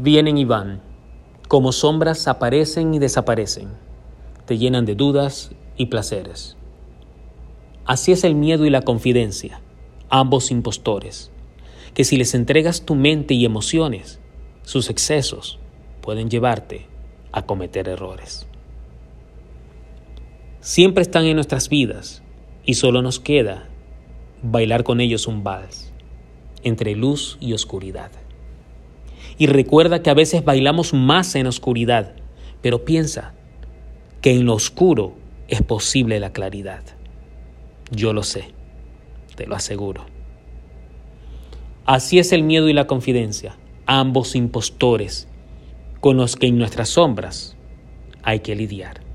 Vienen y van, como sombras aparecen y desaparecen, te llenan de dudas y placeres. Así es el miedo y la confidencia, ambos impostores, que si les entregas tu mente y emociones, sus excesos pueden llevarte a cometer errores. Siempre están en nuestras vidas y solo nos queda bailar con ellos un vals entre luz y oscuridad. Y recuerda que a veces bailamos más en oscuridad, pero piensa que en lo oscuro es posible la claridad. Yo lo sé, te lo aseguro. Así es el miedo y la confidencia, ambos impostores con los que en nuestras sombras hay que lidiar.